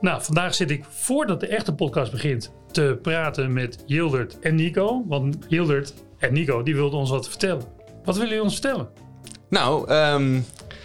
Nou, vandaag zit ik voordat de echte podcast begint te praten met Hildert en Nico. Want Hildert en Nico die wilden ons wat vertellen. Wat willen jullie ons vertellen? Nou, ehm,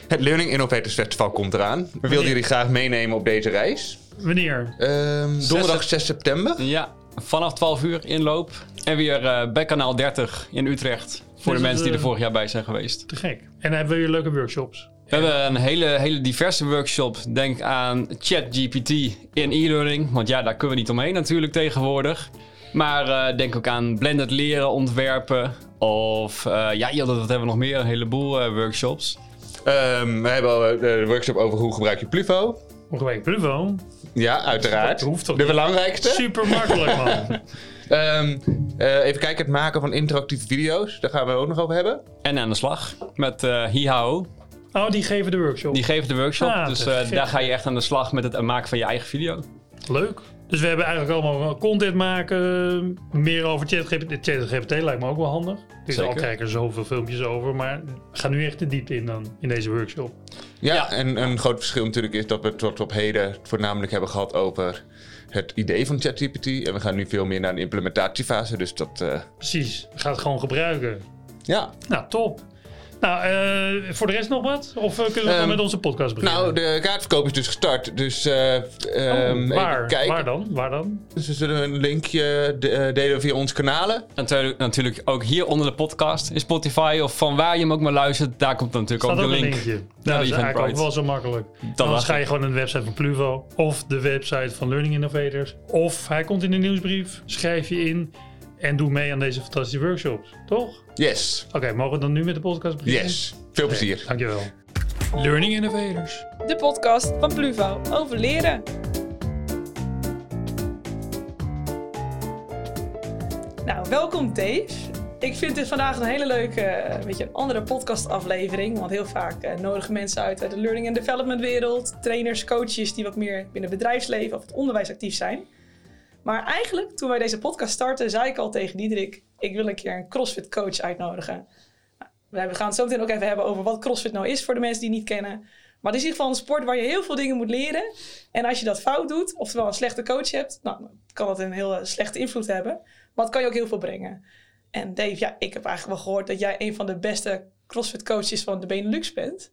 het Learning Innovators Festival komt eraan. We wilden jullie graag meenemen op deze reis. Wanneer? Ehm, donderdag 6 september. Ja, vanaf 12 uur inloop. En weer eh bij kanaal 30 in Utrecht. Voor Dus de mensen die er eh, vorig jaar bij zijn geweest. Te gek. En dan hebben we weer leuke workshops. We hebben een hele, hele diverse workshop. Denk aan ChatGPT in e-learning. Want ja, daar kunnen we niet omheen natuurlijk tegenwoordig. Maar eh, denk ook aan blended leren, ontwerpen. Of uh, ja, ja, dat hebben we nog meer. Een heleboel uh, workshops. Um, we hebben al de workshop over hoe gebruik je Pluvo. Hoe gebruik je Pluvo? Ja, uiteraard. Dat hoeft toch de niet? belangrijkste. Super makkelijk man. Um, uh, even kijken, het maken van interactieve video's. Daar gaan we het ook nog over hebben. En aan de slag met uh, HiHao. Oh, die geven de workshop. Die geven de workshop. Ah, dus uh, gek. daar ga je echt aan de slag met het maken van je eigen video. Leuk. Dus we hebben eigenlijk allemaal content maken. Meer over ChatGPT. ChatGPT lijkt me ook wel handig. Dus Zeker. al er zoveel filmpjes over. Maar we gaan nu echt de diepte in dan in deze workshop. Ja, Ja. en een groot verschil natuurlijk is dat we het tot op heden het voornamelijk hebben gehad over het idee van ChatGPT. En we gaan nu veel meer naar de implementatiefase. Dus dat, uh, Precies. We gaan het gewoon gebruiken. ja. Nou, top. Nou, eh, voor de rest nog wat? Of eh, kunnen we um, met onze podcast beginnen? Nou, de kaartverkoop is dus gestart. Dus uh, oh, waar? waar dan? Waar dan? Dus we zullen een linkje de, delen via onze kanalen. Natuurlijk, natuurlijk ook hier onder de podcast in Spotify of van waar je hem ook maar luistert. Daar komt dan natuurlijk Staat ook de een link. linkje. dat is eigenlijk ook wel zo makkelijk. Anders was ga je gewoon naar de website van Pluvo of de website van Learning Innovators. Of hij komt in de nieuwsbrief, schrijf je in en doe mee aan deze fantastische workshops. Toch? Yes. Oké, mogen we dan nu met de podcast beginnen? Yes. Veel plezier. Dankjewel. Learning Innovators. De podcast van Pluvo over leren. Nou, welkom Dave. Ik vind dit vandaag een hele leuke, eh, een beetje een andere podcastaflevering. Want heel vaak eh, nodigen mensen uit uit de learning and development wereld. Trainers, coaches die wat meer binnen het bedrijfsleven of het onderwijs actief zijn. Maar eigenlijk, toen wij deze podcast startten, zei ik al tegen Diederik... ik wil een keer een CrossFit coach uitnodigen. We gaan het zo meteen ook even hebben over wat CrossFit nou is voor de mensen die het niet kennen. Maar het is in ieder geval een sport waar je heel veel dingen moet leren. En als je dat fout doet, oftewel een slechte coach hebt, nou, kan dat een heel slechte invloed hebben. Maar het kan je ook heel veel brengen. En Dave, ja, ik heb eigenlijk wel gehoord dat jij een van de beste CrossFit coaches van de Benelux bent.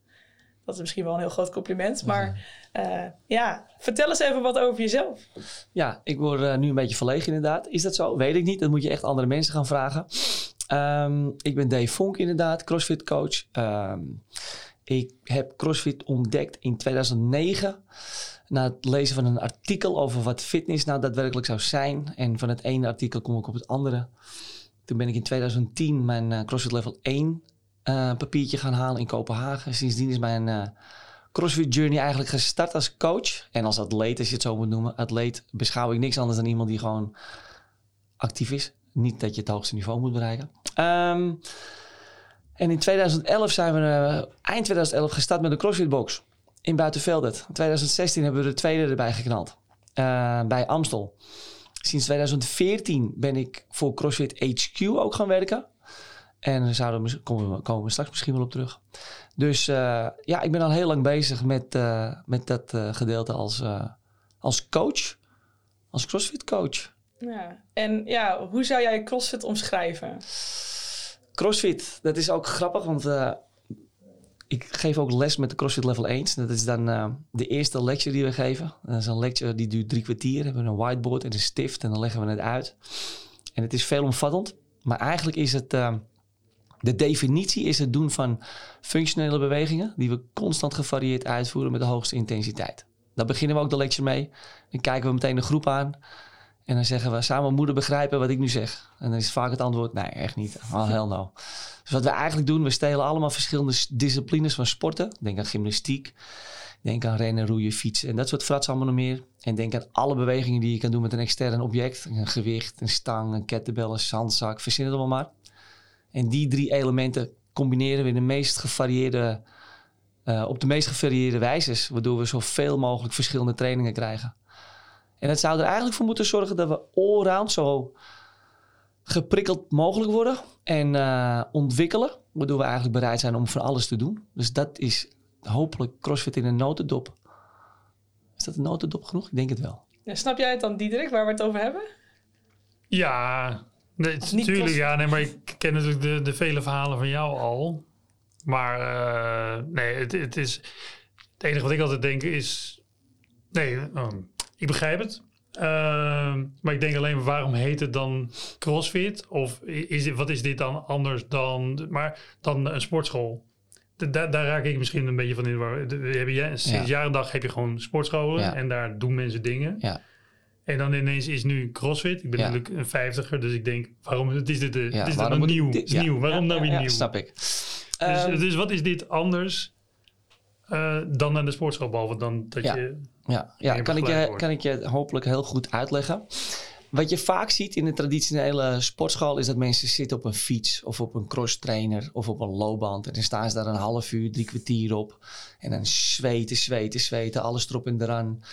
Dat is misschien wel een heel groot compliment. Maar uh, ja, vertel eens even wat over jezelf. Ja, ik word uh, nu een beetje verlegen inderdaad. Is dat zo? Weet ik niet. Dat moet je echt andere mensen gaan vragen. Um, ik ben Dave Vonk inderdaad, CrossFit coach. Um, ik heb CrossFit ontdekt in 2009 na het lezen van een artikel over wat fitness nou daadwerkelijk zou zijn. En van het ene artikel kom ik op het andere. Toen ben ik in 2010 mijn uh, CrossFit Level 1 uh, papiertje gaan halen in Kopenhagen. Sindsdien is mijn uh, CrossFit Journey eigenlijk gestart als coach. En als atleet, als je het zo moet noemen. Atleet beschouw ik niks anders dan iemand die gewoon actief is. Niet dat je het hoogste niveau moet bereiken. Um, en in 2011 zijn we uh, eind 2011 gestart met de CrossFit Box in Buitenveldert. In 2016 hebben we de tweede erbij geknald bij Amstel. Sinds 2014 ben ik voor CrossFit HQ ook gaan werken. En daar zouden we, komen, we, komen we straks misschien wel op terug. Dus uh, ja, ik ben al heel lang bezig met, uh, met dat gedeelte als, als coach. Als CrossFit coach. Ja, en ja, hoe zou jij CrossFit omschrijven? CrossFit, dat is ook grappig, want ik geef ook les met de CrossFit Level 1. Dat is dan de eerste lecture die we geven. Dat is een lecture die duurt drie kwartier. We hebben een whiteboard en een stift en dan leggen we het uit. En het is veelomvattend, maar eigenlijk is het... De definitie is het doen van functionele bewegingen... die we constant gevarieerd uitvoeren met de hoogste intensiteit. Daar beginnen we ook de lecture mee. Dan kijken we meteen de groep aan... En dan zeggen we samen moeder begrijpen wat ik nu zeg. En dan is vaak het antwoord, nee, echt niet. Oh, hell no. Dus wat we eigenlijk doen, we stelen allemaal verschillende disciplines van sporten. Denk aan gymnastiek, denk aan rennen, roeien, fietsen en dat soort frats allemaal nog meer. En denk aan alle bewegingen die je kan doen met een extern object. Een gewicht, een stang, een kettlebell, een zandzak, verzin het allemaal maar. En die drie elementen combineren we in de meest gevarieerde, uh, op de meest gevarieerde wijzes. Waardoor we zoveel mogelijk verschillende trainingen krijgen. En het zou er eigenlijk voor moeten zorgen dat we allround zo geprikkeld mogelijk worden en uh, ontwikkelen. Waardoor we eigenlijk bereid zijn om van alles te doen. Dus dat is hopelijk CrossFit in een notendop. Is dat een notendop genoeg? Ik denk het wel. Ja, snap jij het dan, Diederik, waar we het over hebben? Ja, nee, natuurlijk. Ja, nee, maar ik ken natuurlijk de, de vele verhalen van jou al. Maar eh, nee, het, het is. Het enige wat ik altijd denk is. Nee, ehm, ik begrijp het. Ehm, maar ik denk alleen, waarom heet het dan CrossFit? Of is dit, wat is dit dan anders dan, maar, dan een sportschool? Da- daar- daar raak ik misschien een beetje van in. de war. De- ja, sinds Ja. jaar en dag heb je gewoon sportscholen Ja. en daar doen mensen dingen. Ja. En dan ineens is nu CrossFit. Ik ben Ja. natuurlijk een vijftiger, dus ik denk, waarom het is dit, de, is dit waarom nieuw? dit- ja. nieuw. Waarom nou weer nieuw? snap ik. Dus, Ehm, dus wat is dit anders eh, dan aan de sportschool? Behalve dan dat Ja. je... Ja, ja kan, ik je, wordt. kan ik je hopelijk heel goed uitleggen. Wat je vaak ziet in de traditionele sportschool is dat mensen zitten op een fiets of op een cross trainer of op een loopband. En dan staan ze daar een half uur, drie kwartier op. En dan zweten, zweten, zweten, alles erop en eraan.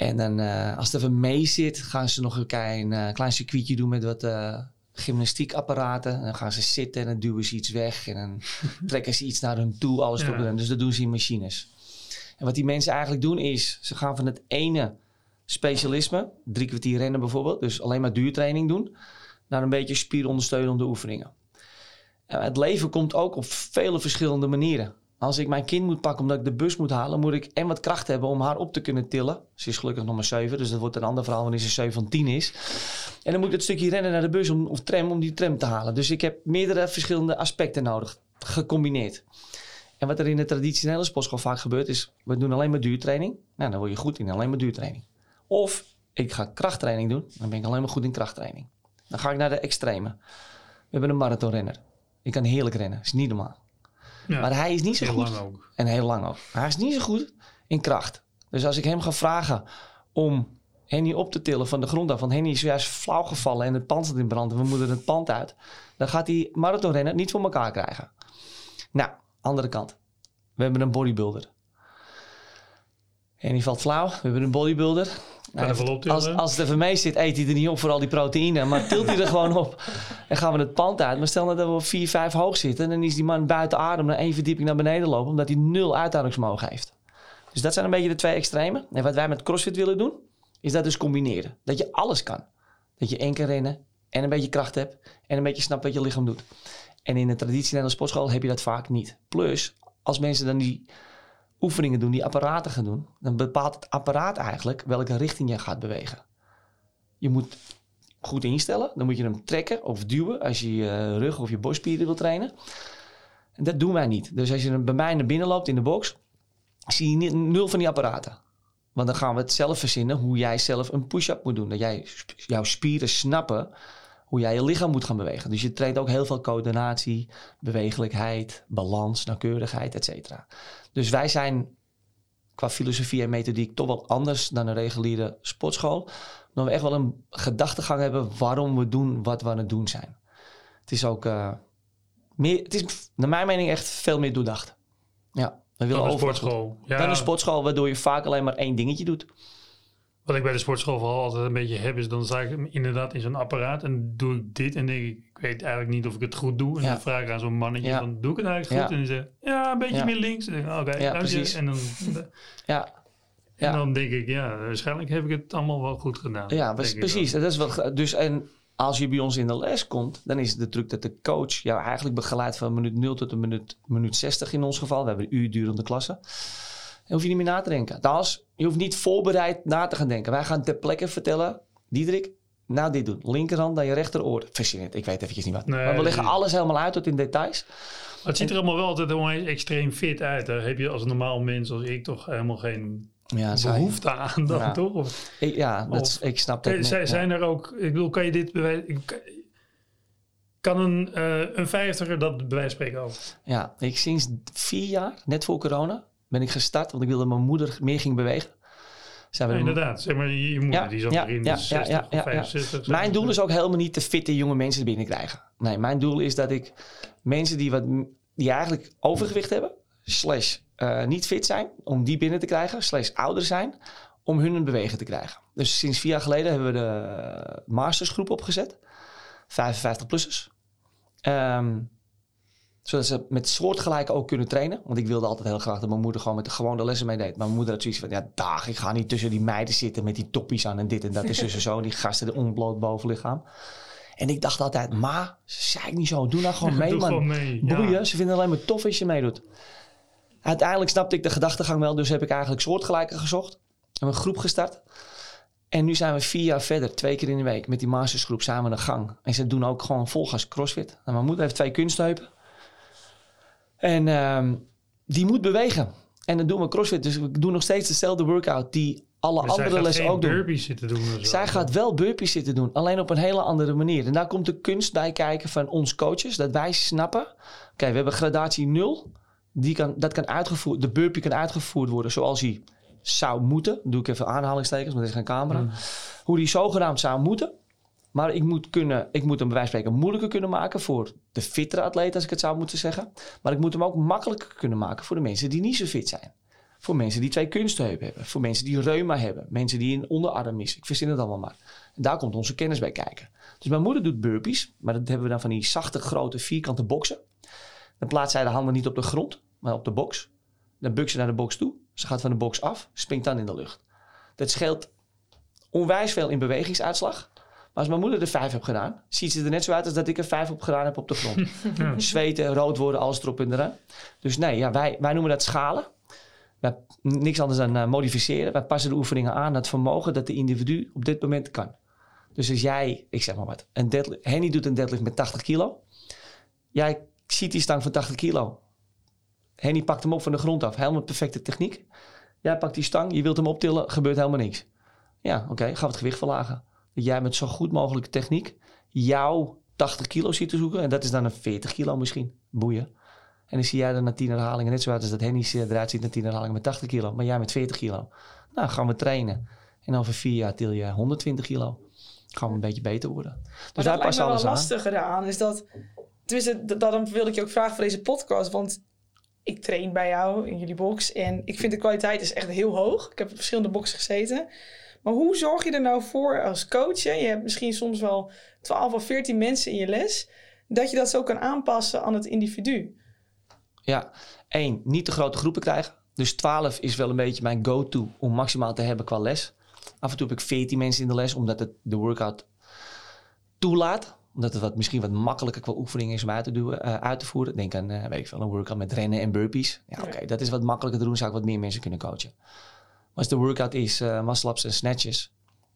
En dan eh, als het even mee zit, gaan ze nog een klein, eh, klein circuitje doen met wat eh, gymnastiekapparaten. En dan gaan ze zitten en dan duwen ze iets weg. En dan trekken ze iets naar hun toe, alles Ja. eraan. Dus dat doen ze in machines. En wat die mensen eigenlijk doen is, ze gaan van het ene specialisme, drie kwartier rennen bijvoorbeeld, dus alleen maar duurtraining doen, naar een beetje spierondersteunende oefeningen. Het leven komt ook op vele verschillende manieren. Als ik mijn kind moet pakken omdat ik de bus moet halen, moet ik en wat kracht hebben om haar op te kunnen tillen. Ze is gelukkig nog maar 7, dus dat wordt een ander verhaal wanneer ze 7 van 10 is. En dan moet ik het stukje rennen naar de bus of tram om die tram te halen. Dus ik heb meerdere verschillende aspecten nodig, gecombineerd. En wat er in de traditionele sportschool vaak gebeurt is, we doen alleen maar duurtraining. Nou, dan word je goed in alleen maar duurtraining. Of ik ga krachttraining doen, dan ben ik alleen maar goed in krachttraining. Dan ga ik naar de extreme. We hebben een marathonrenner. Die kan heerlijk rennen, is niet normaal. Ja, Maar hij is niet zo heel goed. lang ook. En heel lang ook. Maar hij is niet zo goed in kracht. Dus als ik hem ga vragen om Henny op te tillen van de grond af. Want Henny is juist flauw gevallen en het pand staat in brand. En we moeten het pand uit. Dan gaat die marathonrenner niet voor elkaar krijgen. Nou, andere kant. We hebben een bodybuilder. Henny valt flauw. We hebben een bodybuilder. Tillen. als, als het even mee zit, eet hij er niet op voor al die proteïne. Maar tilt hij er gewoon op. En gaan we het pand uit. Maar stel nou dat we op 4, 5 hoog zitten. En dan is die man buiten adem naar één verdieping naar beneden lopen. Omdat hij nul uithoudingsvermogen heeft. Dus dat zijn een beetje de twee extremen. En wat wij met CrossFit willen doen, is dat dus combineren. Dat je alles kan. Dat je één kan rennen en een beetje kracht hebt. En een beetje snapt wat je lichaam doet. En in de traditionele sportschool heb je dat vaak niet. Plus, als mensen dan die oefeningen doen, die apparaten gaan doen, dan bepaalt het apparaat eigenlijk welke richting je gaat bewegen. Je moet goed instellen, dan moet je hem trekken of duwen als je je rug of je borstspieren wil trainen. En dat doen wij niet. Dus als je bij mij naar binnen loopt in de box, zie je nul van die apparaten. Want dan gaan we het zelf verzinnen hoe jij zelf een push-up moet doen. Dat jij jouw spieren snappen hoe jij je lichaam moet gaan bewegen. Dus je traint ook heel veel coördinatie, bewegelijkheid, balans, nauwkeurigheid, et cetera. Dus wij zijn qua filosofie en methodiek toch wel anders dan een reguliere sportschool. Omdat we echt wel een gedachtegang hebben waarom we doen wat we aan het doen zijn. Het is ook eh, meer, het is naar mijn mening echt veel meer doordacht. Ja, we willen Dan een sportschool. Ja, dan een sportschool waardoor je vaak alleen maar één dingetje doet. Wat ik bij de sportschool vooral altijd een beetje heb, is dan sta ik inderdaad in zo'n apparaat en doe ik dit en denk ik, ik weet eigenlijk niet of ik het goed doe. En Ja. dan vraag ik aan zo'n mannetje, Ja. dan doe ik het eigenlijk goed? Ja. En die zegt, ja, een beetje Ja. meer links. En oké, Ja, je. precies. En dan, Ja, en Ja. dan denk ik, ja, waarschijnlijk heb ik het allemaal wel goed gedaan. ja precies. Dat is wat, dus en als je bij ons in de les komt, dan is het de truc dat de coach jou eigenlijk begeleidt van minuut 0 tot een minuut, minuut 60 in ons geval. We hebben een uur durende klasse. Hoef je niet meer na te denken. Althans, je hoeft niet voorbereid na te gaan denken. Wij gaan ter plekke vertellen, Diederik, nou dit doen. Linkerhand naar je rechteroor. Het, ik weet eventjes niet wat. Nee, maar we leggen alles helemaal uit tot in details. Maar het ziet er allemaal wel altijd extreem fit uit. Daar heb je als normaal mens als ik toch helemaal geen Ja, behoefte aan dan, Ja. toch? Of, Ik, ja, dat, is- ik snap dat. Zijn, ja. zijn er ook, ik bedoel, kan je dit bewijzen? Kan een, eh een vijftiger dat bij van spreken ook? Ja, ik sinds vier jaar, net voor corona, ben ik gestart. Want ik wilde dat mijn moeder meer ging bewegen. Zijn we Ja, er- inderdaad, zeg maar, je, moeder Ja, die al ja, de ja, 60 ja, of ja, ja. 65. Mijn doel is ook helemaal niet te fitte jonge mensen binnenkrijgen. Nee, mijn doel is dat ik mensen die, wat, die eigenlijk overgewicht hebben, slash eh, niet fit zijn, om die binnen te krijgen, slash ouder zijn, om hun bewegen te krijgen. Dus sinds vier jaar geleden hebben we de eh, mastersgroep opgezet. 55-plussers. Ehm, Zodat ze met soortgelijke ook kunnen trainen. Want ik wilde altijd heel graag dat mijn moeder gewoon met de gewone lessen meedeed. Maar mijn moeder had zoiets van, ja dag, ik ga niet tussen die meiden zitten met die toppies aan en dit en dat is dus zo. Die gasten de onbloot bovenlichaam. En ik dacht altijd, ma, zei ik niet zo, doe nou gewoon mee Doe man. gewoon mee. ja. Boeien, ze vinden het alleen maar tof als je meedoet. Uiteindelijk snapte ik de gedachtegang wel, dus heb ik eigenlijk soortgelijke gezocht. Hebben een groep gestart. En nu zijn we vier jaar verder, twee keer in de week, met die mastersgroep samen aan de gang. En ze doen ook gewoon volgas crossfit. En mijn moeder heeft twee kunstheupen. En ehm, die moet bewegen. En dan doen we crossfit. Dus we doen nog steeds dezelfde workout die alle Maar zij andere lessen ook doen. burpees zitten doen. Zij gaat wel burpees zitten doen, alleen op een hele andere manier. En daar komt de kunst bij kijken van ons coaches, dat wij snappen. Oké, we hebben gradatie 0. Die kan, dat kan uitgevoerd, de burpee kan uitgevoerd worden zoals hij zou moeten. Doe ik even aanhalingstekens, want er is geen camera. Hoe die zogenaamd zou moeten. Maar ik moet, kunnen, ik moet hem bij wijze van spreken moeilijker kunnen maken voor de fittere atleet, als ik het zou moeten zeggen. Maar ik moet hem ook makkelijker kunnen maken voor de mensen die niet zo fit zijn. Voor mensen die twee kunstheupen hebben. Voor mensen die reuma hebben. Mensen die een onderarm is. Ik verzin het allemaal maar. En daar komt onze kennis bij kijken. Dus mijn moeder doet burpees. Maar dat hebben we dan van die zachte, grote, vierkante boksen. Dan plaatst zij de handen niet op de grond, maar op de box. Dan bukt ze naar de box toe. Ze gaat van de box af, springt dan in de lucht. Dat scheelt onwijs veel in bewegingsuitslag. Maar als mijn moeder er vijf heeft gedaan, ziet ze er net zo uit als dat ik er vijf op gedaan heb op de grond. Zweten, rood worden, alles erop en eraan. Dus nee, ja, wij, wij noemen dat schalen. Wij, niks anders dan eh, modificeren. Wij passen de oefeningen aan aan het vermogen dat de individu op dit moment kan. Dus als jij, ik zeg maar wat, een deadlift, Henny doet een deadlift met 80 kilo. Jij ziet die stang van 80 kilo. Henny pakt hem op van de grond af. Helemaal perfecte techniek. Jij pakt die stang, je wilt hem optillen, gebeurt helemaal niks. Ja, oké, gaan we het gewicht verlagen. Dat jij met zo goed mogelijke techniek jouw 80 kilo ziet te zoeken. En dat is dan een 40 kilo misschien. Boeien. En dan zie jij er na 10 herhalingen net zo uit als dat Henny eruit ziet na 10 herhalingen met 80 kilo. Maar jij met 40 kilo. Nou, gaan we trainen. En over vier jaar til je 120 kilo. Gaan we een beetje beter worden. Dus Maar daar wel alles aan. lastiger aan. Is dat, tenminste, dat- daarom wilde ik je ook vragen voor deze podcast. Want ik train bij jou in jullie box. En ik vind de kwaliteit is echt heel hoog. Ik heb verschillende boxen gezeten. Maar hoe zorg je er nou voor als coach? hè? Je hebt misschien soms wel 12 of 14 mensen in je les. Dat je dat zo kan aanpassen aan het individu. Ja, één, niet te grote groepen krijgen. Dus 12 is wel een beetje mijn go-to om maximaal te hebben qua les. Af en toe heb ik 14 mensen in de les, omdat het de workout toelaat. Omdat het wat, misschien wat makkelijker qua oefening is om uit te, doen, eh, uit te voeren. Denk aan eh, weet ik veel, een workout met rennen en burpees. Ja, oké, dat is wat makkelijker te doen. Zou ik wat meer mensen kunnen coachen. Als de workout is eh muscle-ups en snatches...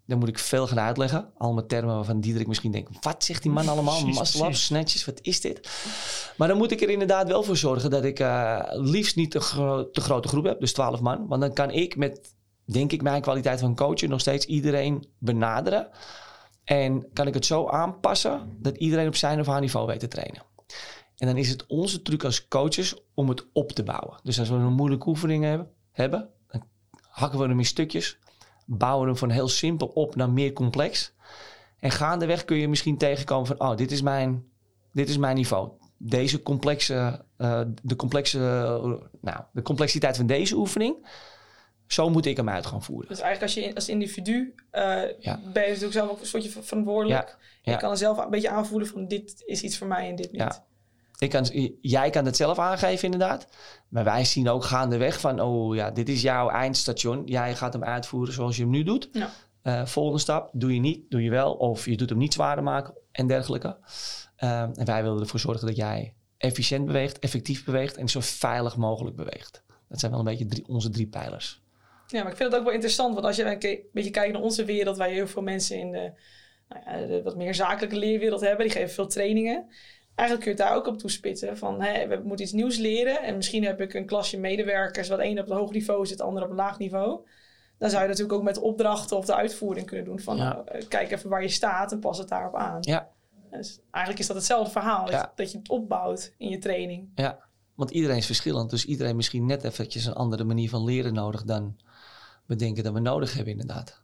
dan moet ik veel gaan uitleggen. Al met termen waarvan Diederik misschien denkt... wat zegt die man allemaal? Muscle-ups, snatches, wat is dit? Maar dan moet ik er inderdaad wel voor zorgen... dat ik eh, liefst niet te, gro- te grote groep heb. Dus 12 man. Want dan kan ik met, denk ik, mijn kwaliteit van coachen... nog steeds iedereen benaderen. En kan ik het zo aanpassen... dat iedereen op zijn of haar niveau weet te trainen. En dan is het onze truc als coaches om het op te bouwen. Dus als we een moeilijke oefening hebben, hebben hakken we hem in stukjes, bouwen we hem van heel simpel op naar meer complex. En gaandeweg kun je misschien tegenkomen van, oh, dit is mijn, dit is mijn niveau. Deze complexe, eh, de complexe, nou, de complexiteit van deze oefening, zo moet ik hem uit gaan voeren. Dus eigenlijk als je als individu eh, Ja. ben je natuurlijk zelf ook een soortje verantwoordelijk. Ja, Je kan er zelf een beetje aanvoelen van dit is iets voor mij en dit niet. Ik kan, jij kan het zelf aangeven, inderdaad. Maar wij zien ook gaandeweg van, oh ja, dit is jouw eindstation. Jij gaat hem uitvoeren zoals je hem nu doet. Ja. Eh, volgende stap, doe je niet, doe je wel. Of je doet hem niet zwaarder maken en dergelijke. Eh, en wij willen ervoor zorgen dat jij efficiënt beweegt, effectief beweegt en zo veilig mogelijk beweegt. Dat zijn wel een beetje drie, onze drie pijlers. Ja, maar ik vind het ook wel interessant, want als je een beetje kijkt naar onze wereld, waar je heel veel mensen in de, nou ja, de wat meer zakelijke leerwereld hebben, die geven veel trainingen. Eigenlijk kun je het daar ook op toespitsen van hè, we moeten iets nieuws leren en misschien heb ik een klasje medewerkers, wat één op het hoog niveau zit, de ander op een laag niveau. Dan zou je natuurlijk ook met opdrachten of de uitvoering kunnen doen van Ja. nou, eh, kijk even waar je staat en pas het daarop aan. Ja. Dus eigenlijk is dat hetzelfde verhaal, dat, Ja. je, dat je het opbouwt in je training. Ja, want iedereen is verschillend. Dus iedereen misschien net eventjes een andere manier van leren nodig dan we denken dat we nodig hebben, inderdaad.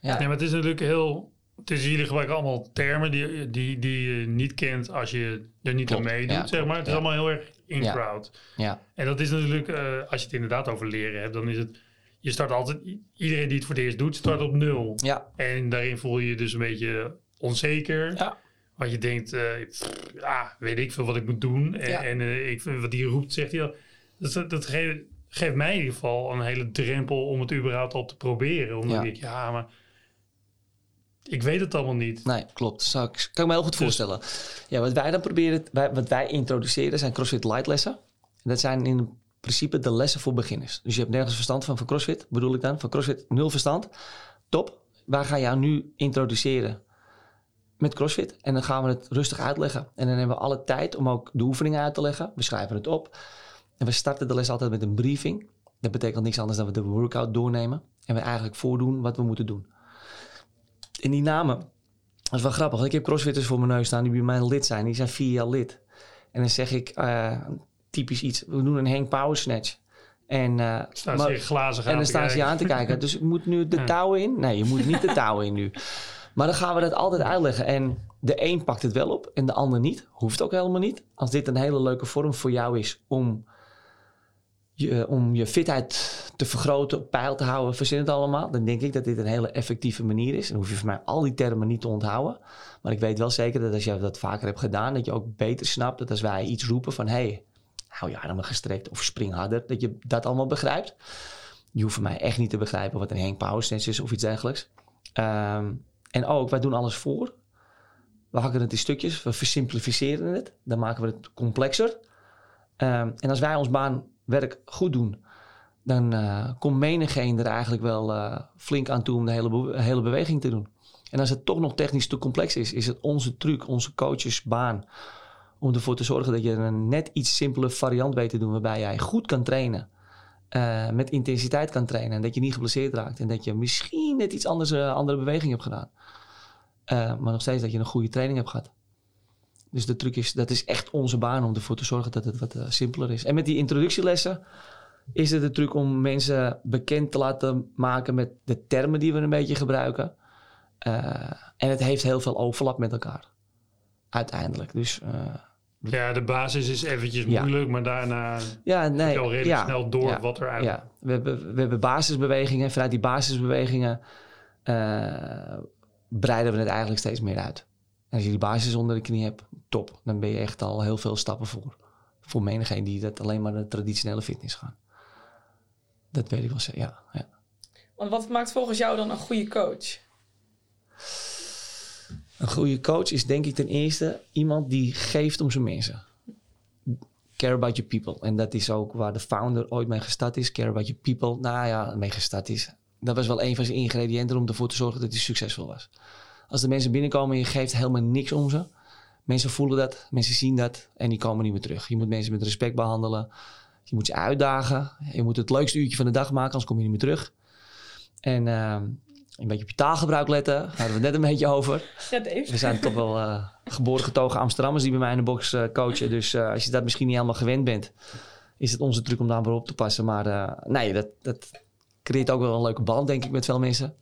Ja. Nee, maar het is natuurlijk heel... Is, jullie gebruiken allemaal termen die, die, die je niet kent als je er niet aan meedoet, ja, zeg maar. Het is ja. allemaal heel erg in-crowd. Ja. En dat is natuurlijk, eh, als je het inderdaad over leren hebt, dan is het... Je start altijd... Iedereen die het voor het eerst doet, start op nul. Ja. En daarin voel je je dus een beetje onzeker. Ja. Wat je denkt, pff, ja, weet ik veel wat ik moet doen. En, en eh, ik, wat die roept, zegt hij al. Dat, dat, geeft, geeft mij in ieder geval een hele drempel om het überhaupt al te proberen. Omdat ik, ja, maar ik weet het allemaal niet. Nee, klopt. Zou ik, kan ik me heel goed Dus- voorstellen. Ja, wat wij dan proberen, wij, wat wij introduceren zijn CrossFit Light lessen. En dat zijn in principe de lessen voor beginners. Dus je hebt nergens verstand van, van CrossFit, bedoel ik dan. Van CrossFit nul verstand. Top. Wij gaan jou nu introduceren met CrossFit. En dan gaan we het rustig uitleggen. En dan hebben we alle tijd om ook de oefeningen uit te leggen. We schrijven het op. En we starten de les altijd met een briefing. Dat betekent niks anders dan we de workout doornemen. En we eigenlijk voordoen wat we moeten doen. En die namen, dat is wel grappig. Ik heb crossfitters voor mijn neus staan die bij mij lid zijn. Die zijn vier jaar lid. En dan zeg ik eh, typisch iets. We doen een hang power snatch. En, eh, Staan maar- ze aan en dan staan ze je aan te kijken. Dus ik moet nu de Ja. touwen in? Nee, je moet niet de touwen in nu. Maar dan gaan we dat altijd uitleggen. En de een pakt het wel op en de ander niet. Hoeft ook helemaal niet. Als dit een hele leuke vorm voor jou is om je, om je fitheid te vergroten, op peil te houden, verzin het allemaal. Dan denk ik dat dit een hele effectieve manier is. En hoef je voor mij al die termen niet te onthouden. Maar ik weet wel zeker dat als je dat vaker hebt gedaan, dat je ook beter snapt dat als wij iets roepen van... Hey, hou je armen gestrekt of spring harder, dat je dat allemaal begrijpt. Je hoeft voor mij echt niet te begrijpen wat een hang power is of iets dergelijks. Ehm, en ook, wij doen alles voor. We hakken het in stukjes, we versimplificeren het. Dan maken we het complexer. Ehm, en als wij ons baanwerk goed doen, dan eh komt menigeen er eigenlijk wel eh, flink aan toe om de hele, hele beweging te doen. En als het toch nog technisch te complex is, is het onze truc, onze coachesbaan, om ervoor te zorgen dat je een net iets simpele variant weet te doen, waarbij jij goed kan trainen. eh, met intensiteit kan trainen en dat je niet geblesseerd raakt en dat je misschien net iets anders, andere beweging hebt gedaan. Maar nog steeds dat je een goede training hebt gehad. Dus de truc is, dat is echt onze baan om ervoor te zorgen dat het wat eh, simpeler is. En met die introductielessen is het de truc om mensen bekend te laten maken met de termen die we een beetje gebruiken. Eh, en het heeft heel veel overlap met elkaar. Uiteindelijk. Dus eh, Ja, de basis is eventjes Ja. moeilijk, maar daarna ja, heb nee. je al redelijk ja, snel door ja, wat er uit Ja, we hebben, we hebben basisbewegingen. Vanuit die basisbewegingen breiden we het eigenlijk steeds meer uit. En als je die basis onder de knie hebt, top. Dan ben je echt al heel veel stappen voor. Voor menigeen die dat alleen maar de traditionele fitness gaan. Dat weet ik wel zeker, ja, ja. Want wat maakt volgens jou dan een goede coach? Een goede coach is denk ik ten eerste iemand die geeft om zijn mensen. Care about your people. En dat is ook waar de founder ooit mee gestart is. Care about your people. Nou ja, mee gestart is. Dat was wel een van zijn ingrediënten om ervoor te zorgen dat hij succesvol was. Als de mensen binnenkomen en je geeft helemaal niks om ze. Mensen voelen dat, mensen zien dat en die komen niet meer terug. Je moet mensen met respect behandelen. Je moet ze uitdagen. Je moet het leukste uurtje van de dag maken, anders kom je niet meer terug. En ehm, een beetje op je taalgebruik letten. Daar hadden we het net een beetje over. Ja. We zijn toch wel eh, geboren getogen Amsterdammers die bij mij in de box eh, coachen. Dus eh, als je dat misschien niet helemaal gewend bent, is het onze truc om daar maar op te passen. Maar eh, nee, dat, dat creëert ook wel een leuke band, denk ik, met veel mensen.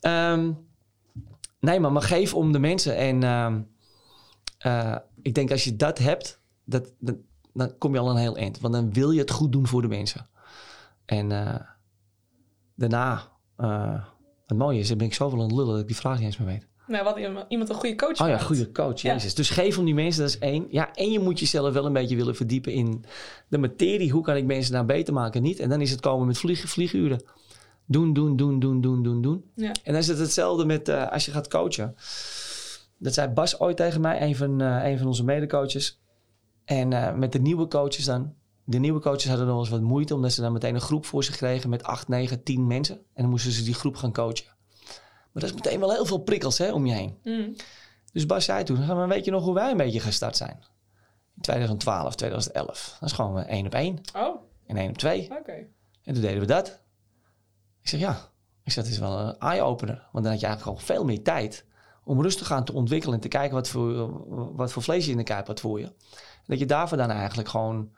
Ehm, nee, maar, maar geef om de mensen. En ehm, eh, ik denk als je dat hebt, dat, dat, dan kom je al een heel eind. Want dan wil je het goed doen voor de mensen. En eh, daarna, eh, het mooie is, dan ben ik zoveel aan het lullen dat ik die vraag niet eens meer weet. Nou, wat iemand iemand een goede coach Oh ja, goede coach, Ja. jezus. Dus geef om die mensen, dat is één. Ja, en je moet jezelf wel een beetje willen verdiepen in de materie. Hoe kan ik mensen nou beter maken? Niet. En dan is het komen met vlieg, vlieguren. Doen, doen, doen, doen, doen, doen, doen. Ja. En dan is het hetzelfde met eh, als je gaat coachen. Dat zei Bas ooit tegen mij, een van, eh, een van onze medecoaches. En eh, met de nieuwe coaches dan. De nieuwe coaches hadden nog eens wat moeite, omdat ze dan meteen een groep voor zich kregen met 8, 9, 10 mensen. En dan moesten ze die groep gaan coachen. Maar dat is meteen wel heel veel prikkels hè, om je heen. Mm. Dus Bas zei toen, maar weet je nog hoe wij een beetje gestart zijn? In 2012, 2011. Dat is gewoon één op één Oh, en één op twee. oké. En toen deden we dat. Ik zeg ja, ik zeg, dat is wel een eye-opener. Want dan had je eigenlijk al veel meer tijd om rustig aan te ontwikkelen en te kijken wat voor, wat voor vlees je in de kuip had voor je. En dat je daarvoor dan eigenlijk gewoon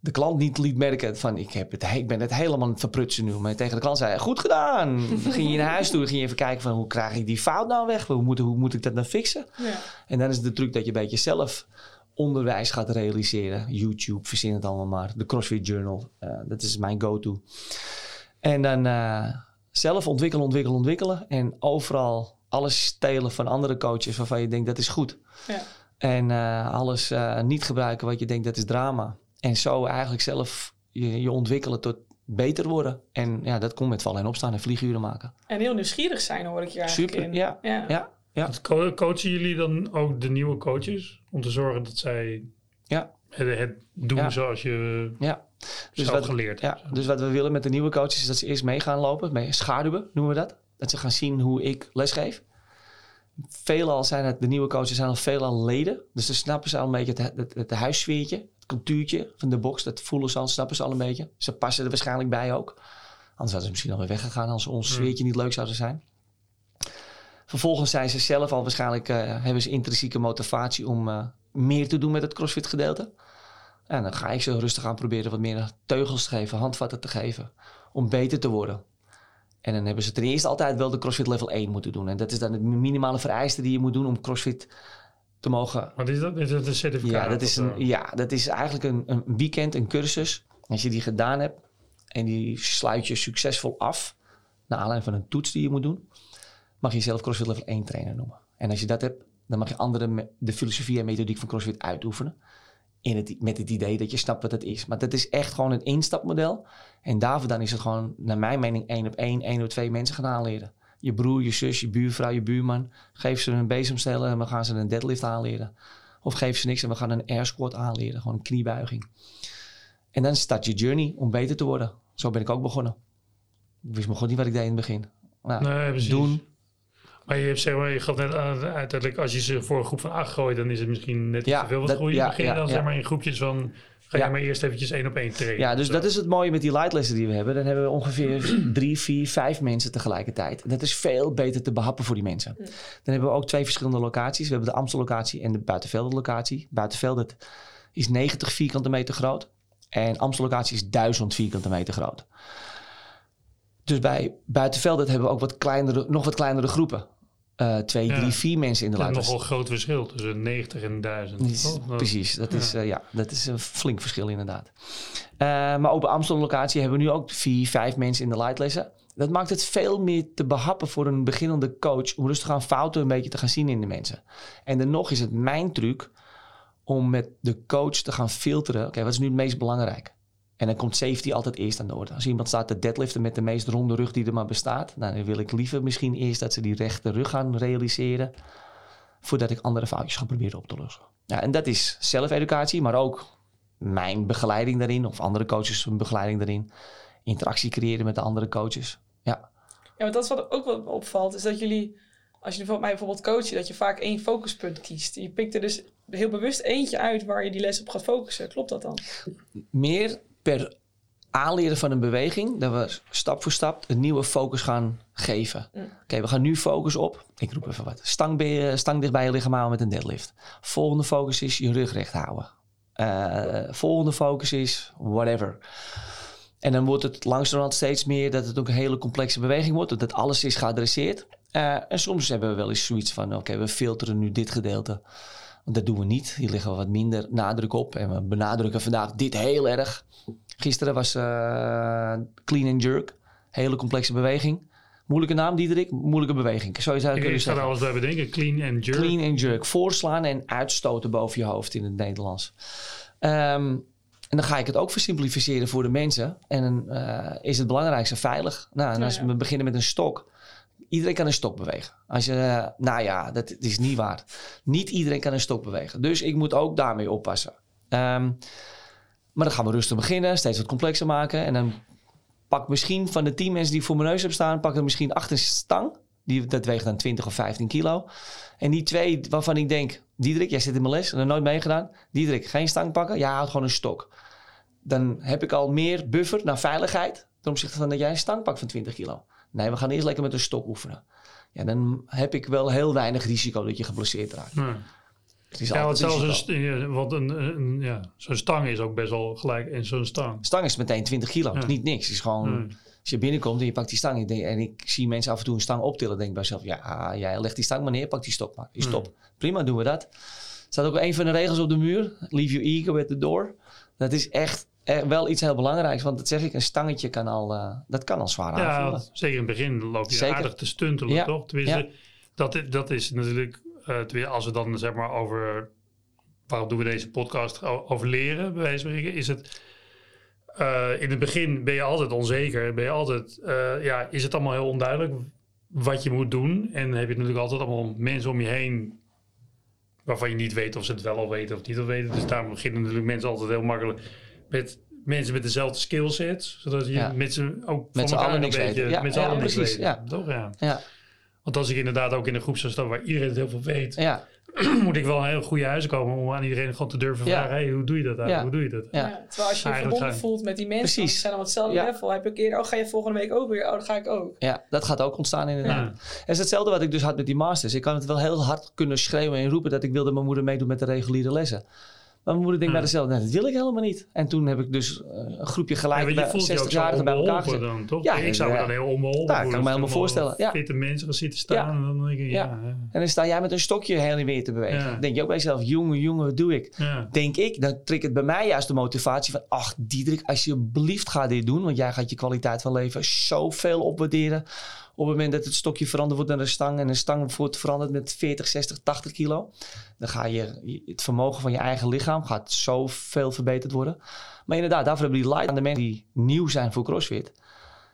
de klant niet liet merken van ik, heb het, ik ben het helemaal aan het verprutsen nu. Maar tegen de klant zei goed gedaan. Dan ging je naar huis toe, dan ging je even kijken van hoe krijg ik die fout nou weg? Hoe moet, hoe moet ik dat nou fixen? Ja. En dan is het de truc dat je een beetje zelf onderwijs gaat realiseren. YouTube, verzin het allemaal maar. De CrossFit Journal, eh, dat is mijn go-to. En dan eh, zelf ontwikkelen, ontwikkelen, ontwikkelen. En overal alles stelen van andere coaches waarvan je denkt dat is goed. Ja. En eh, alles eh, niet gebruiken wat je denkt dat is drama. En zo eigenlijk zelf je, je ontwikkelen tot beter worden. En ja, dat komt met vallen en opstaan en vlieguren maken. En heel nieuwsgierig zijn hoor ik je eigenlijk Super, in. ja. ja. Ja, ja. Want co- Coachen jullie dan ook de nieuwe coaches om te zorgen dat zij Ja. het, het doen Ja. zoals je ja. Dus zelf wat, geleerd ja, dus wat we willen met de nieuwe coaches is dat ze eerst mee gaan lopen. Mee schaduwen noemen we dat. Dat ze gaan zien hoe ik lesgeef. Veelal zijn het, de nieuwe coaches zijn al veelal leden. Dus dan snappen ze al een beetje het, het, het huissfeertje, het cultuurtje van de box. Dat voelen ze al, snappen ze al een beetje. Ze passen er waarschijnlijk bij ook. Anders hadden ze misschien alweer weggegaan als ons Hmm. sfeertje niet leuk zouden zijn. Vervolgens zijn ze zelf al waarschijnlijk, eh, hebben ze intrinsieke motivatie om eh, meer te doen met het CrossFit gedeelte. En dan ga ik ze rustig aan proberen wat meer teugels te geven, handvatten te geven, om beter te worden. En dan hebben ze ten eerste altijd wel de CrossFit level 1 moeten doen. En dat is dan het minimale vereiste die je moet doen om CrossFit te mogen Wat is dat? Is dat een certificaat? ja, dat is, een, zo? ja, dat is eigenlijk een, een weekend, een cursus. Als je die gedaan hebt en die sluit je succesvol af, naar aanleiding van een toets die je moet doen, mag je jezelf CrossFit Level 1 trainer noemen. En als je dat hebt, dan mag je anderen de filosofie en methodiek van CrossFit uitoefenen. In het, met het idee dat je snapt wat het is. Maar dat is echt gewoon een instapmodel. En daarvoor dan is het gewoon, naar mijn mening, één op één, één op twee mensen gaan aanleren. Je broer, je zus, je buurvrouw, je buurman. Geef ze een bezemstellen en we gaan ze een deadlift aanleren. Of geef ze niks en we gaan een air squat aanleren. Gewoon een kniebuiging. En dan start je journey om beter te worden. Zo ben ik ook begonnen. Ik wist me gewoon niet wat ik deed in het begin. Nou, Nee, doen. Maar je, hebt, zeg maar, je gaf net aan, uiteindelijk, als je ze voor een groep van acht gooit, dan is het misschien net Ja, te veel. Wat dat- groei je ja, begin ja, dan ja. zeg maar in groepjes van, ga je maar eerst eventjes één op één trainen. Ja, dus dat is het mooie met die lightlessen die we hebben. Dan hebben we ongeveer drie, vier, vijf mensen tegelijkertijd. Dat is veel beter te behappen voor die mensen. Dan hebben we ook twee verschillende locaties. We hebben de Amstel locatie en de Buitenvelden locatie. Buitenvelden is 90 vierkante meter groot. En Amstel locatie is 1000 vierkante meter groot. Dus bij Buitenvelden hebben we ook wat kleinere, nog wat kleinere groepen. Eh, twee, Ja. drie, vier mensen in de Dat is nogal een groot verschil tussen 90 en 1000. Is- toch? Dat- Precies, dat is, eh, ja, dat is een flink verschil inderdaad. Eh, maar op de Amsterdam locatie hebben we nu ook vier, vijf mensen in de lightlessen. Dat maakt het veel meer te behappen voor een beginnende coach om rustig aan fouten een beetje te gaan zien in de mensen. En dan nog is het mijn truc om met de coach te gaan filteren. Oké, wat is nu het meest belangrijk? En dan komt safety altijd eerst aan de orde. Als iemand staat te deadliften met de meest ronde rug die er maar bestaat, nou, dan wil ik liever misschien eerst dat ze die rechte rug gaan realiseren, voordat ik andere foutjes ga proberen op te lossen. Ja, en dat is zelfeducatie, maar ook mijn begeleiding daarin, of andere coaches hun begeleiding daarin. Interactie creëren met de andere coaches. Ja, Ja, want dat is wat ook wat me opvalt, is dat jullie, als je bijvoorbeeld mij bijvoorbeeld coachen, dat je vaak één focuspunt kiest. Je pikt er dus heel bewust eentje uit waar je die les op gaat focussen. Klopt dat dan? meer per aanleren van een beweging, dat we stap voor stap een nieuwe focus gaan geven. Mm. Oké, we gaan nu focus op, ik roep even wat, stang, stang dicht bij je lichaam houden met een deadlift. Volgende focus is je rug recht houden. Eh, volgende focus is whatever. En dan wordt het langzamerhand steeds meer dat het ook een hele complexe beweging wordt. Dat alles is geadresseerd. Eh, en soms hebben we wel eens zoiets van, oké, we filteren nu dit gedeelte. Want dat doen we niet. Hier liggen we wat minder nadruk op. En we benadrukken vandaag dit heel erg. Gisteren was eh, clean and jerk. Hele complexe beweging. Moeilijke naam, Diederik. Moeilijke beweging. Zo zou je Ik, kunnen ik ga er zeggen. alles bij bedenken. Clean and jerk. Clean and jerk. Voorslaan en uitstoten boven je hoofd in het Nederlands. Ehm, en dan ga ik het ook versimplificeren voor de mensen. En eh, is het belangrijkste veilig. Nou, en Ja, als ja. we beginnen met een stok. Iedereen kan een stok bewegen. Als je, eh, nou ja, dat is niet waar. Niet iedereen kan een stok bewegen. Dus ik moet ook daarmee oppassen. Ehm, maar dan gaan we rustig beginnen. Steeds wat complexer maken. En dan pak misschien van de 10 mensen die voor mijn neus hebben staan... pak er misschien acht een stang. Die, dat weegt dan 20 of 15 kilo. En die twee waarvan ik denk... Diederik, jij zit in mijn les en er nooit meegedaan. Diederik, geen stang pakken. Ja, houdt gewoon een stok. Dan heb ik al meer buffer naar veiligheid... ten opzichte van dat jij een stang pakt van 20 kilo. Nee, we gaan eerst lekker met een stok oefenen. Ja, dan heb ik wel heel weinig risico dat je geblesseerd raakt. Ja. Het is Ja, want zelfs een, st- ja, want een, een, ja, zo'n stang is ook best wel gelijk in zo'n stang. Stang is meteen 20 kilo. Is Ja. niet niks. Is gewoon... Nee. Als je binnenkomt en je pakt die stang denk- en ik zie mensen af en toe een stang optillen, denk ik bij mezelf, ja, jij legt die stang maar neer, pak die stok maar. Die Hmm. stop. Prima, doen we dat. Er staat ook een van de regels op de muur, leave your ego at the door. Dat is echt eh, wel iets heel belangrijks, want dat zeg ik, een stangetje kan al, eh, dat kan al zwaar aanvoelen. Ja, zeker in het begin loop je Zeker. aardig te stuntelen, Ja. toch? Tenminste, Ja. dat, dat is natuurlijk, eh, als we dan zeg maar over, waarom doen we deze podcast, over leren, bij wijze van spreken, is het, eh, in het begin ben je altijd onzeker, ben je altijd, ja, is het allemaal heel onduidelijk wat je moet doen. En heb je natuurlijk altijd allemaal mensen om je heen waarvan je niet weet of ze het wel al weten of niet al weten. Dus daarom beginnen natuurlijk mensen altijd heel makkelijk met mensen met dezelfde skillsets, zodat je Ja. met ze ook Met van z'n elkaar allen een niks beetje. Ja, met z'n ja, allen niks precies, weten. ja. Toch, ja. Ja, Want als ik inderdaad ook in een groep zou staan waar iedereen het heel veel weet, ja, moet ik wel een heel goede huis komen om aan iedereen gewoon te durven Ja. vragen: hey, hoe doe je dat eigenlijk? Ja. Hoe doe je dat? Ja. Ja, terwijl als je je Eigenlijk verbonden zijn- voelt met die mensen, Precies. die zijn op hetzelfde Ja. level. Heb je een keer, oh ga je volgende week ook weer? Oh, dan ga ik ook. ja, dat gaat ook ontstaan inderdaad. Ja. Het is hetzelfde wat ik dus had met die masters. Ik kan het wel heel hard kunnen schreeuwen en roepen dat ik wil dat mijn moeder meedoet met de reguliere lessen. Maar mijn moeder denkt Ja. bij zichzelf, nee, dat wil ik helemaal niet. En toen heb ik dus eh, een groepje Ja, gelijk zo 60-jarigen bij elkaar gezet. dan, toch? Ja, ik zou me ja. dan heel onbeholpen Ja, kan ik me helemaal voorstellen, ja. Fitte mensen gaan zitten staan Ja. en dan denk ik, ja. Ja. ja. En dan sta jij met een stokje heen en weer te bewegen. Ja. Dan denk je ook bij jezelf, jongen, jongen, wat doe ik? ja. Denk ik, dan triggert bij mij juist de motivatie van... ach, Diederik, alsjeblieft ga dit doen. Want jij gaat je kwaliteit van leven zoveel opwaarderen. Op het moment dat het stokje veranderd wordt naar een stang... en een stang wordt veranderd met 40, 60, 80 kilo... dan ga je, het vermogen van je eigen lichaam gaat zoveel verbeterd worden. Maar inderdaad, daarvoor hebben die light aan de mensen die nieuw zijn voor CrossFit...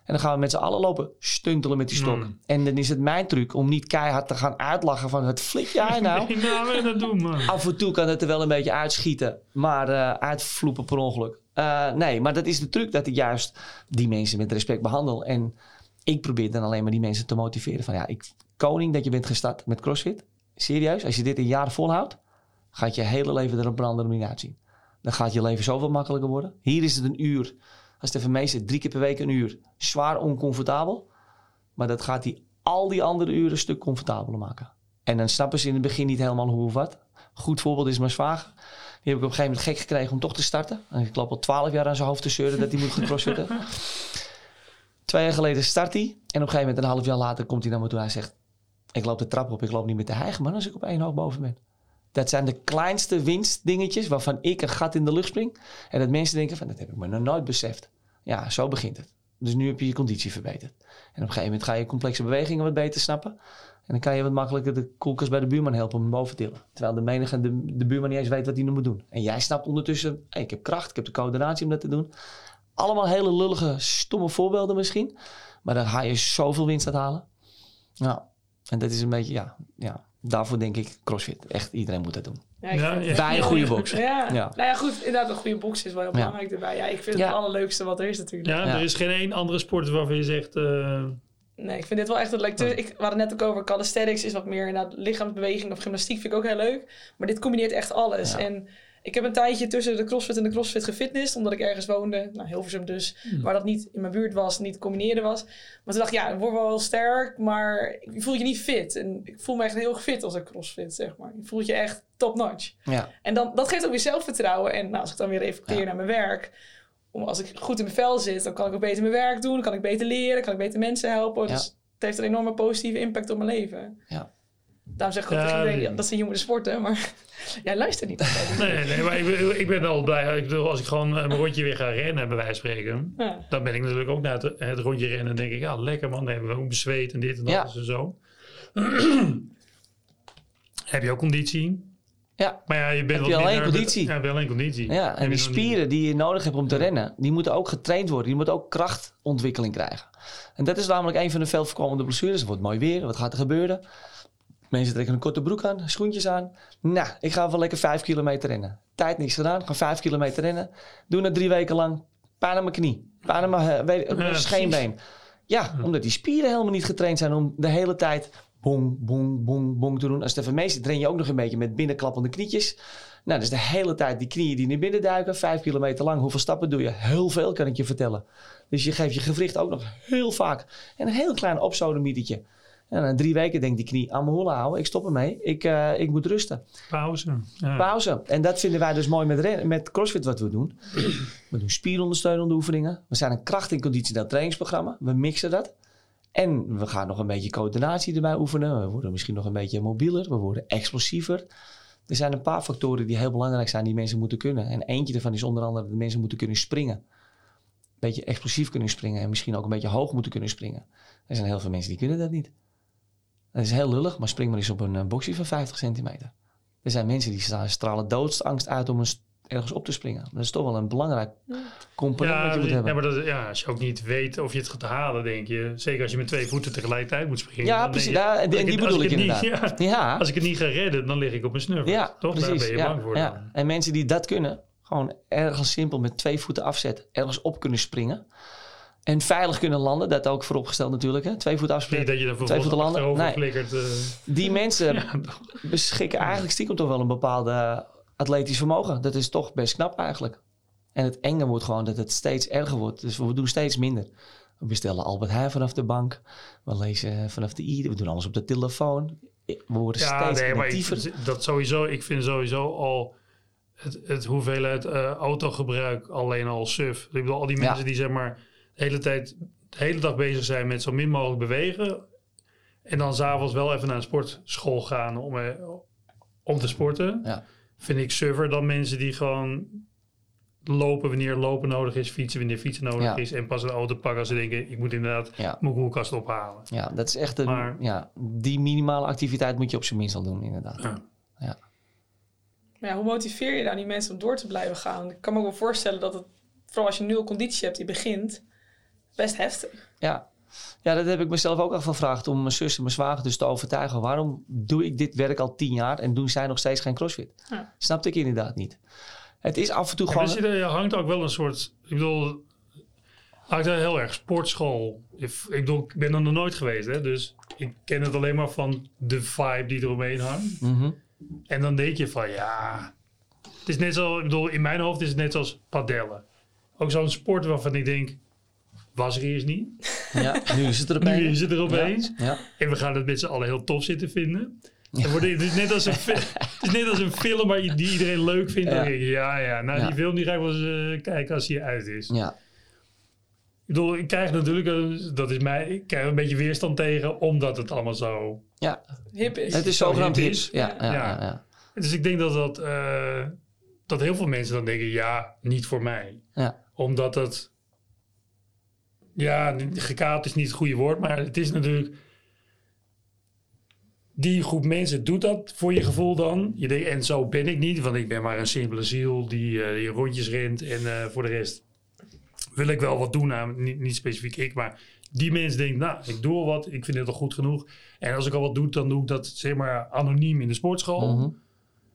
En dan gaan we met z'n allen lopen stuntelen met die stok. Mm. En dan is het mijn truc om niet keihard te gaan uitlachen van... het flik jij nou? Nou, dat doen, man? Af en toe kan het er wel een beetje uitschieten, maar eh uitvloepen per ongeluk. Eh, nee, maar dat is de truc dat ik juist die mensen met respect behandel. En ik probeer dan alleen maar die mensen te motiveren. Van ja, ik, koning dat je bent gestart met CrossFit. Serieus, als je dit een jaar volhoudt, gaat je hele leven er op een andere manier uitzien. Dan gaat je leven zoveel makkelijker worden. Hier is het een uur. Als het even mee zit, drie keer per week een uur. Zwaar oncomfortabel. Maar dat gaat die, al die andere uren een stuk comfortabeler maken. En dan snappen ze in het begin niet helemaal hoe of wat. Goed voorbeeld is mijn zwager. Die heb ik op een gegeven moment gek gekregen om toch te starten. En ik loop al twaalf jaar aan zijn hoofd te zeuren dat hij moet gaan crossfitten. Twee jaar geleden start hij. En op een gegeven moment, een half jaar later, komt hij naar me toe. Hij zegt, ik loop de trap op, ik loop niet met de hijgen, maar als ik op één hoog boven ben. Dat zijn de kleinste winstdingetjes waarvan ik een gat in de lucht spring. En dat mensen denken van, dat heb ik me nog nooit beseft. Ja, zo begint het. Dus nu heb je je conditie verbeterd. En op een gegeven moment ga je complexe bewegingen wat beter snappen. En dan kan je wat makkelijker de koelkast bij de buurman helpen om hem boven te tillen. Terwijl de menige de, de buurman niet eens weet wat hij nu moet doen. En jij snapt ondertussen, ik heb kracht, ik heb de coördinatie om dat te doen. Allemaal hele lullige, stomme voorbeelden misschien. Maar daar ga je zoveel winst uit halen. Nou, en dat is een beetje, ja, ja daarvoor denk ik CrossFit. Echt, iedereen moet dat doen. Ja, ik Ja, vind- ja. Bij een goede box. Ja. Ja. nou ja, goed. Inderdaad, een goede box is wel heel Ja. belangrijk erbij. Ja, ik vind het Ja. het allerleukste wat er is natuurlijk. Ja, Ja. er is geen één andere sport waarvan je zegt... eh, Nee, ik vind dit wel echt het leuk. Dus ik, we hadden het net ook over calisthenics, is wat meer inderdaad lichaamsbeweging of gymnastiek vind ik ook heel leuk. Maar dit combineert echt alles. Ja. En ik heb een tijdje tussen de CrossFit en de CrossFit gefitnessd, omdat ik ergens woonde, nou Hilversum dus, waar dat niet in mijn buurt was, niet combineren was. Maar toen dacht ik, ja, ik word wel heel sterk, maar ik voel je niet fit. En ik voel me echt heel fit als ik CrossFit, zeg maar. Je voelt je echt top-notch. Ja, En dan, dat geeft ook weer zelfvertrouwen. En nou, als ik dan weer reflecteer Ja. naar mijn werk. Om, als ik goed in mijn vel zit, dan kan ik ook beter mijn werk doen. Dan kan ik beter leren. kan ik beter mensen helpen. Ja. Dus het heeft een enorme positieve impact op mijn leven. Ja. Daarom zeg ik ook Ja, iedereen dat hier moeten sporten. Maar jij luistert niet. altijd. nee, nee, maar ik ben, ik ben al blij. Ik bedoel, als ik gewoon een rondje weer ga rennen, bij wijze van spreken... Ja. Dan ben ik natuurlijk ook na het, het rondje rennen en denk ik... Ja, lekker man, dan hebben we ook bezweet en dit en dat en zo. Heb je ook conditie? ja. Maar ja, je bent Heb je alleen conditie? Ja, alleen conditie. Ja, Heb en die niet- spieren die je nodig hebt om te rennen, die moeten ook getraind worden. Die moeten ook krachtontwikkeling krijgen. En dat is namelijk een van de veel voorkomende blessures. Het wordt mooi weer, wat gaat er gebeuren? Mensen trekken een korte broek aan, schoentjes aan. Nou, ik ga wel lekker vijf kilometer rennen. Tijd niks gedaan, ga vijf kilometer rennen. Doe het drie weken lang. Pijn aan mijn knie, pijn aan mijn, eh, weet, scheenbeen. Ja, omdat die spieren helemaal niet getraind zijn om de hele tijd bong, bong, bong, bong te doen. Als zit, train je ook nog een beetje met binnenklappende knietjes. Nou, dus de hele tijd die knieën die naar binnen duiken. Vijf kilometer lang. Hoeveel stappen doe je? Heel veel, kan ik je vertellen. Dus je geeft je gewricht ook nog heel vaak. En een heel klein opsodemietetje. En na drie weken denkt die knie aan mijn hollen houden. Ik stop ermee. Ik, eh, ik moet rusten. Pauze. Ja. Pauze. En dat vinden wij dus mooi met, met CrossFit wat we doen. We doen spierondersteunende oefeningen. We zijn een kracht- en conditioneel trainingsprogramma. We mixen dat. En we gaan nog een beetje coördinatie erbij oefenen. We worden misschien nog een beetje mobieler. We worden explosiever. Er zijn een paar factoren die heel belangrijk zijn die mensen moeten kunnen. En eentje daarvan is onder andere dat mensen moeten kunnen springen. Een beetje explosief kunnen springen. En misschien ook een beetje hoog moeten kunnen springen. Er zijn heel veel mensen die kunnen dat niet. Dat is heel lullig, maar spring maar eens op een uh, boxje van 50 centimeter. Er zijn mensen die staan, stralen doodsangst uit om een ergens op te springen. Dat is toch wel een belangrijk component ja, wat je moet hebben. Ja, maar dat, ja, als je ook niet weet of je het gaat halen, denk je... Zeker als je met twee voeten tegelijkertijd moet springen. Ja, precies. Ja, en die, die bedoel ik inderdaad. Niet, ja, ja, Als ik het niet ga redden, dan lig ik op mijn snurfer. Ja, toch? Precies, Daar ben je ja, bang voor. Ja. En mensen die dat kunnen, gewoon ergens simpel met twee voeten afzetten, ergens op kunnen springen. En veilig kunnen landen, dat ook vooropgesteld natuurlijk. Hè? Twee voeten afspringen, dat je twee voeten landen. Nee. Flikkert, uh... Die mensen beschikken eigenlijk stiekem toch wel een bepaalde atletisch vermogen. Dat is toch best knap eigenlijk. En het enge wordt gewoon dat het steeds erger wordt. Dus we doen steeds minder. We bestellen Albert Heijn vanaf de bank. We lezen vanaf de i. We doen alles op de telefoon. We worden ja, steeds nee, actiever. Ik, dat sowieso, ik vind sowieso al het, het hoeveelheid uh, autogebruik alleen al suf. Ik bedoel, al die mensen Ja. die zeg maar de hele tijd, de hele dag bezig zijn met zo min mogelijk bewegen. En dan s'avonds wel even naar een sportschool gaan om, eh, om te sporten. Ja. Vind ik suffer dan mensen die gewoon lopen wanneer lopen nodig is, fietsen wanneer fietsen nodig Ja. is. En pas een auto pakken als ze denken, ik moet inderdaad Ja. mijn koelkast ophalen. Ja, dat is echt een, Maar- ja, die minimale activiteit moet je op zijn minst al doen, inderdaad. Ja. Maar ja, hoe motiveer je dan die mensen om door te blijven gaan? Ik kan me ook wel voorstellen dat het, vooral als je nul conditie hebt, die begint, best heftig. Ja. ja, dat heb ik mezelf ook al gevraagd om mijn zus en mijn zwager dus te overtuigen. Waarom doe ik dit werk al tien jaar en doen zij nog steeds geen crossfit? Ja. Snapte ik inderdaad niet. Het is af en toe gewoon... er hangt ook wel een soort. Ik bedoel, hangt er heel erg sportschool. Ik, ik bedoel, ik ben er nog nooit geweest, hè, dus ik ken het alleen maar van de vibe die eromheen hangt. Mhm. En dan denk je van ja. Het is net zo, ik bedoel, in mijn hoofd is het net zoals padellen. Ook zo'n sport waarvan ik denk, was er eerst niet. Ja, nu is het er Nu opeens. is het er opeens. Ja, En we gaan het met z'n allen heel tof zitten vinden. Dan wordt het, is net als een, het is net als een film waar je, die iedereen leuk vindt. Ja. ja, ja, nou Ja. die film die ga ik wel eens eh, kijken als hij uit is. ja. Ik bedoel, ik krijg natuurlijk, dat is mij, ik krijg een beetje weerstand tegen, omdat het allemaal zo... ja. Hip is. het is zo zogenaamd hip hip. is. Ja, ja, Ja. ja. ja. Dus ik denk dat dat, eh, dat heel veel mensen dan denken, ja, niet voor mij. Ja. Omdat het, ja, gekaapt is niet het goede woord, maar het is natuurlijk... Die groep mensen doet dat voor je gevoel dan. Je denkt, en zo ben ik niet, want ik ben maar een simpele ziel die, eh, die rondjes rent. En eh, voor de rest wil ik wel wat doen aan, niet, niet specifiek ik, maar die mensen denken, nou, ik doe al wat, ik vind het al goed genoeg. En als ik al wat doe, dan doe ik dat zeg maar anoniem in de sportschool. Mhm.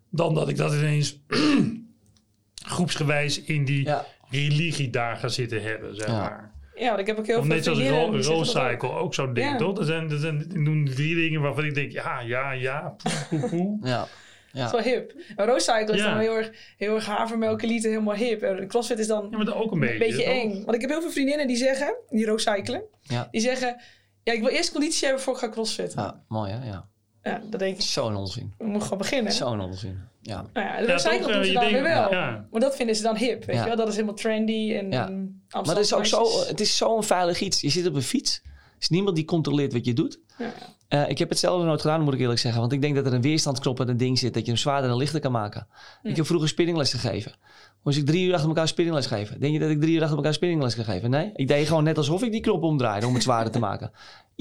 Dan dat ik dat ineens groepsgewijs in die Ja. religie daar ga zitten hebben, zeg maar. Ja, want ik heb ook heel Of veel net zoals vriendinnen Ro die zitten dat ook. Cycle, ook zo'n ding, Ja. toch? Dat zijn, dat zijn die doen drie dingen waarvan ik denk, ja, ja, ja, poe, poe, poe. Ja. Dat is wel hip. Maar Rose Cycle is Ja. dan heel erg, heel erg havermelk elite, helemaal hip. En CrossFit is dan Ja, maar dat ook een beetje. een beetje eng. Want ik heb heel veel vriendinnen die zeggen, die roadcyclen, Ja. die zeggen, ja, ik wil eerst conditie hebben voor ik ga crossfit. Ja. Ja, mooi hè? Ja. Dan denk ik, Zo'n onzin. we moeten gewoon beginnen. Zo'n onzin. Ja. Nou ja, de Ja, doen ze je dan weer wel. ja. Maar dat vinden ze dan hip, weet Ja. je wel? Dat is helemaal trendy en, Ja. en Maar het is ook zo, het is zo'n veilig iets. Je zit op een fiets. Er is niemand die controleert wat je doet. Ja. Eh, ik heb het zelf nog nooit gedaan, moet ik eerlijk zeggen. Want ik denk dat er een weerstandsknop in een ding zit. Dat je hem zwaarder en lichter kan maken. Ik heb vroeger spinningles gegeven. Moest ik drie uur achter elkaar spinningles geven? Denk je dat ik drie uur achter elkaar spinningles kan geven? Nee, ik deed gewoon net alsof ik die knop omdraaide om het zwaarder te maken.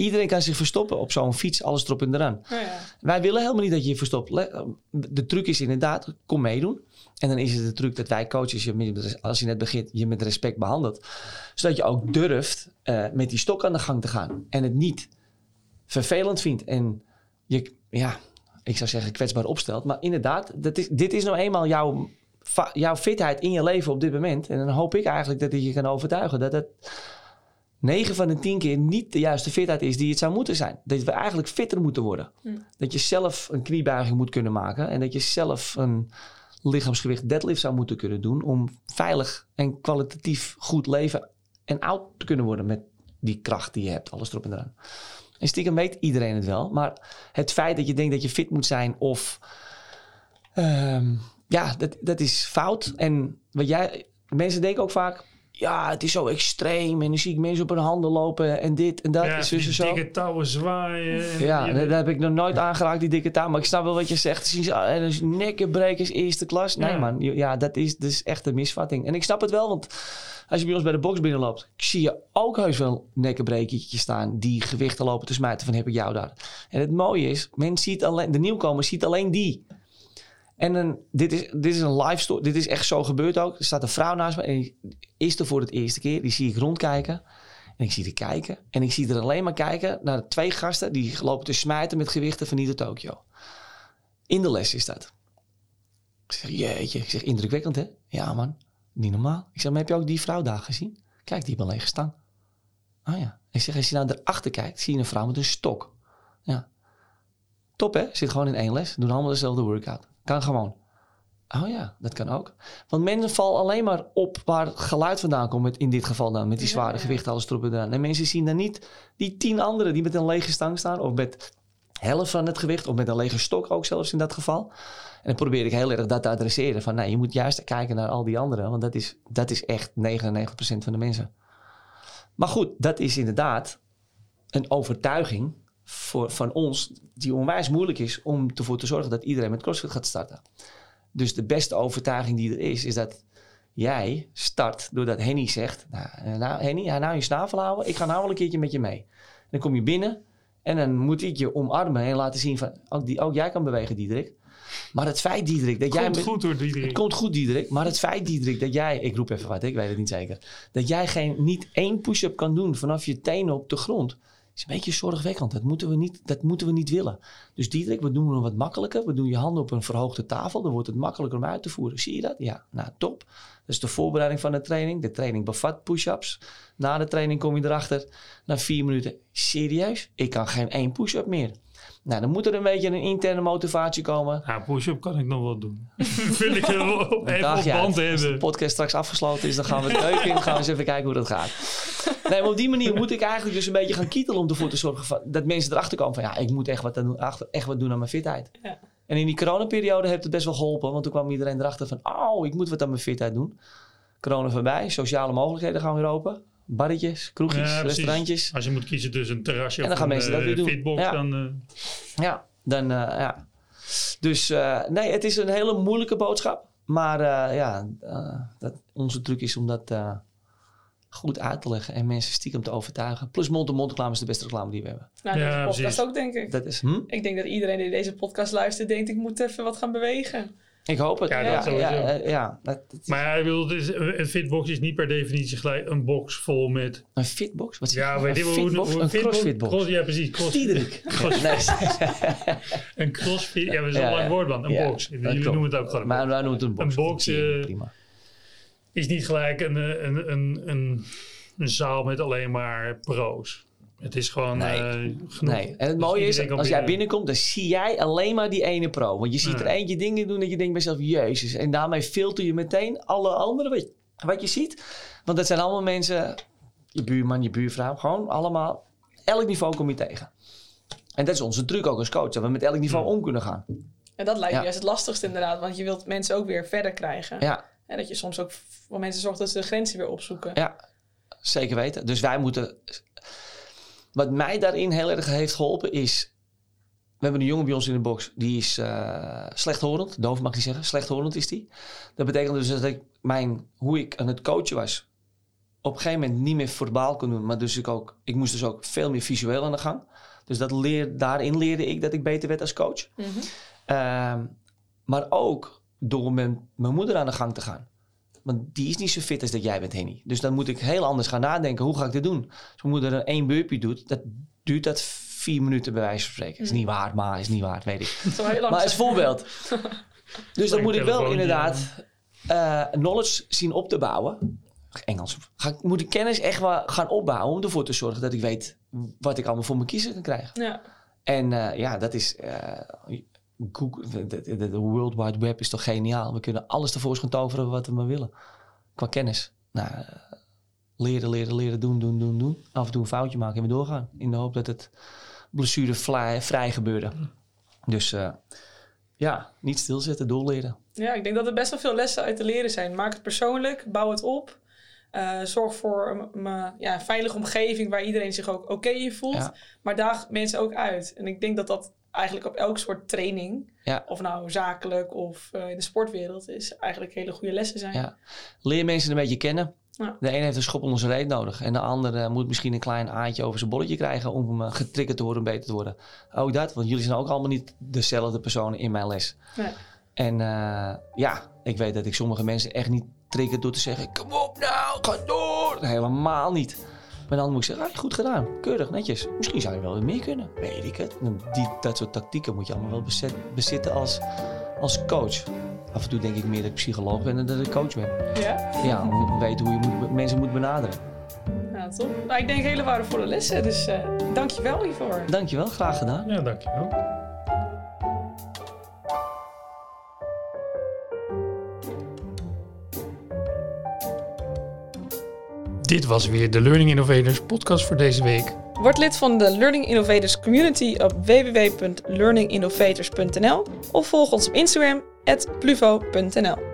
Iedereen kan zich verstoppen op zo'n fiets, alles erop en eraan. Nou ja. Wij willen helemaal niet dat je je verstopt. De truc is inderdaad, kom meedoen. En dan is het de truc dat wij coaches, je, als je net begint, je met respect behandelt. Zodat je ook durft eh, met die stok aan de gang te gaan. En het niet vervelend vindt. En je, ja, ik zou zeggen kwetsbaar opstelt. Maar inderdaad, dat is, dit is nou eenmaal jouw, jouw fitheid in je leven op dit moment. En dan hoop ik eigenlijk dat ik je kan overtuigen dat het 9 van de 10 keer niet de juiste fitheid is die het zou moeten zijn. Dat we eigenlijk fitter moeten worden. Dat je zelf een kniebuiging moet kunnen maken. En dat je zelf een lichaamsgewicht deadlift zou moeten kunnen doen. Om veilig en kwalitatief goed leven en oud te kunnen worden met die kracht die je hebt. Alles erop en eraan. En stiekem weet iedereen het wel. Maar het feit dat je denkt dat je fit moet zijn of... ehm, ja, dat, dat is fout. En wat jij, mensen denken ook vaak... ja, het is zo extreem. En dan zie ik mensen op hun handen lopen en dit en dat. Ja, en en zo. dikke touwen zwaaien. En Ja, je- dat, heb ik nog nooit aangeraakt, die dikke taal. Maar ik snap wel wat je zegt. Zien ze, ah, dat is nekkenbrekers, eerste klas. Nee Ja. man, ja, dat is, dat is echt een misvatting. En ik snap het wel, want als je bij ons bij de box binnenloopt... zie je ook heus wel nekkenbrekertjes staan... die gewichten lopen te smijten van heb ik jou daar. En het mooie is, men ziet alleen, de nieuwkomer ziet alleen die. En dit, is, dit is een live story. Dit is echt zo gebeurd ook. Er staat een vrouw naast me en die is er voor het eerste keer. Die zie ik rondkijken. En ik zie er kijken. En ik zie er alleen maar kijken naar twee gasten die lopen te smijten met gewichten van Nito Tokyo. In de les is dat. Ik zeg, jeetje. Ik zeg, indrukwekkend hè? Ja man, niet normaal. Ik zeg, maar heb je ook die vrouw daar gezien? Kijk, die heeft een lege stang. Oh ja. Ik zeg, als je nou erachter kijkt, zie je een vrouw met een stok. Ja. Top hè? Zit gewoon in één les. Doen allemaal dezelfde workout. Kan gewoon. Oh ja, dat kan ook. Want mensen vallen alleen maar op waar het geluid vandaan komt. In dit geval dan, met die zware gewichten, alles erop en eraan. En mensen zien dan niet die tien anderen die met een lege stang staan. Of met helft van het gewicht. Of met een lege stok ook zelfs in dat geval. En dan probeer ik heel erg dat te adresseren. Van nee, je moet juist kijken naar al die anderen. Want dat is, dat is echt 99% van de mensen. Maar goed, dat is inderdaad een overtuiging voor, van ons. Die onwijs moeilijk is om ervoor te zorgen dat iedereen met CrossFit gaat starten. Dus de beste overtuiging die er is, is dat jij start doordat Henny zegt... Nou, eh, nou Henny, nou je snavel houden. Ik ga nou wel een keertje met je mee. Dan kom je binnen en dan moet ik je omarmen en laten zien van... Ook, die, ook jij kan bewegen, Diederik. Maar het feit, Diederik, dat jij... Komt met- goed hoor, Diederik. het komt goed, Diederik. Maar het feit, Diederik, dat jij... Ik roep even wat, ik weet het niet zeker. Dat jij geen, niet één push-up kan doen vanaf je tenen op de grond... is een beetje zorgwekkend. Dat moeten we niet, dat moeten we niet willen. Dus Diederik, we doen het wat makkelijker. We doen je handen op een verhoogde tafel. Dan wordt het makkelijker om uit te voeren. Zie je dat? Ja, nou top. Dat is de voorbereiding van de training. De training bevat push-ups. Na de training kom je erachter. Na vier minuten, serieus? Ik kan geen één push-up meer. Nou, dan moet er een beetje een interne motivatie komen. Ja, push-up kan ik nog wel doen. Vind ik heel op, even Dag, op ja, band Als de hebben. podcast straks afgesloten is, dan gaan we het leuk in. Gaan we eens even kijken hoe dat gaat. Nee, maar op die manier moet ik eigenlijk dus een beetje gaan kietelen om ervoor te zorgen van, dat mensen erachter komen van ja, ik moet echt wat, aan echt wat doen aan mijn fitheid. Ja. En in die coronaperiode heeft het best wel geholpen, want toen kwam iedereen erachter van oh, ik moet wat aan mijn fitheid doen. Corona voorbij, sociale mogelijkheden gaan weer open. Barretjes, kroegjes, Ja, restaurantjes. Als je moet kiezen tussen een terrasje En dan of gaan een mensen dat eh, weer doen. fitbox, Ja. dan... eh, Ja, dan eh, ja. Dus eh, nee, het is een hele moeilijke boodschap. Maar eh, ja, eh, dat, onze truc is om dat eh, goed uit te leggen en mensen stiekem te overtuigen. Plus mond-to-mond reclame is de beste reclame die we hebben. Nou, Ja, deze podcast precies. ook, denk ik. Dat is, hm? Ik denk dat iedereen die deze podcast luistert, denkt ik moet even wat gaan bewegen. Ik hoop het. Ja, dat sowieso. ja, ja, dat, dat is Maar ik bedoel, het is- een fitbox is niet per definitie gelijk een box vol met... een fitbox? Wat Ja, weet je hoe fitbox? hoe Een fitbox- crossfitbox. Cross, ja, precies. Cross, Diederik. Cross- Nee, een crossfit, ja, dat is een lang ja. woord man. Een box. Jullie noemen het ook gewoon maar wij noemen het een box. Een box, eh, prima. is niet gelijk een, eh, een, een, een, een zaal met alleen maar pro's. Het is gewoon Nee. eh, genoeg. Nee, en het Dus mooie is, als jij binnen- binnenkomt, dan zie jij alleen maar die ene pro. Want je ziet Ja. er eentje dingen doen dat je denkt bij jezelf, jezus. En daarmee filter je meteen alle anderen wat, wat je ziet. Want dat zijn allemaal mensen, je buurman, je buurvrouw, gewoon allemaal, elk niveau kom je tegen. En dat is onze truc ook als coach, dat we met elk niveau Ja. om kunnen gaan. En dat lijkt me juist het lastigste inderdaad, want je wilt mensen ook weer verder krijgen. Ja, En dat je soms ook voor mensen zorgt dat ze de grenzen weer opzoeken. Ja, zeker weten. Dus wij moeten. Wat mij daarin heel erg heeft geholpen is. We hebben een jongen bij ons in de box. Die is eh, slechthorend. Doof mag ik niet zeggen. Slechthorend is die. Dat betekent dus dat ik mijn, hoe ik aan het coachen was. Op een gegeven moment niet meer verbaal kon doen. Maar dus ik, ook, ik moest dus ook veel meer visueel aan de gang. Dus dat leer, daarin leerde ik dat ik beter werd als coach. Mhm. Ehm, maar ook door met mijn moeder aan de gang te gaan. Want die is niet zo fit als dat jij bent, Henny. Dus dan moet ik heel anders gaan nadenken. Hoe ga ik dit doen? Als mijn moeder een één burpee doet, dat duurt dat vier minuten bij wijze van spreken. Is niet waar, maar is niet waar, weet ik. Maar als voorbeeld. Dus dan moet ik wel inderdaad eh, knowledge zien op te bouwen. Engels. Ga, ik- moet ik kennis echt wel gaan opbouwen om ervoor te zorgen dat ik weet wat ik allemaal voor mijn kiezer kan krijgen. Ja. En eh, ja, dat is. eh, Google, de, de, de World Wide Web is toch geniaal. We kunnen alles tevoorschijn toveren wat we maar willen. Qua kennis. Nou, eh, leren, leren, leren, doen, doen, doen, doen. Af en toe een foutje maken en weer doorgaan. In de hoop dat het blessurevrij vrij gebeurde. Dus eh, ja, niet stilzitten, doorleren. ja, ik denk dat er best wel veel lessen uit te leren zijn. Maak het persoonlijk, bouw het op. Eh, zorg voor een, een, ja, een veilige omgeving waar iedereen zich ook oké in voelt. Ja. Maar daag mensen ook uit. En ik denk dat dat eigenlijk op elk soort training, Ja. of nou zakelijk of eh, in de sportwereld, is eigenlijk hele goede lessen zijn. Ja. Leer mensen een beetje kennen. Ja. De een heeft een schop onder zijn reet nodig. En de ander eh, moet misschien een klein aantje over zijn bolletje krijgen om hem uh, getriggerd te worden, beter te worden. Ook dat, want jullie zijn ook allemaal niet dezelfde personen in mijn les. Nee. En uh, ja, ik weet dat ik sommige mensen echt niet trigger door te zeggen: Kom op nou, ga door. Helemaal niet. Maar dan moet ik zeggen: ah, goed gedaan, keurig, netjes. Misschien zou je wel weer meer kunnen. Weet ik het. Die, dat soort tactieken moet je allemaal wel bezet, bezitten als, als coach. Af en toe denk ik meer dat ik psycholoog ben dan dat ik coach ben. Ja? Ja, om te weten hoe je moet, mensen moet benaderen. Ja, top. Nou, ik denk hele waardevolle lessen, dus uh, dank je wel hiervoor. Dankjewel, graag gedaan. Ja, dankjewel. Dit was weer de Learning Innovators podcast voor deze week. Word lid van de Learning Innovators community op www.learninginnovators.nl of volg ons op Instagram @pluvo.nl.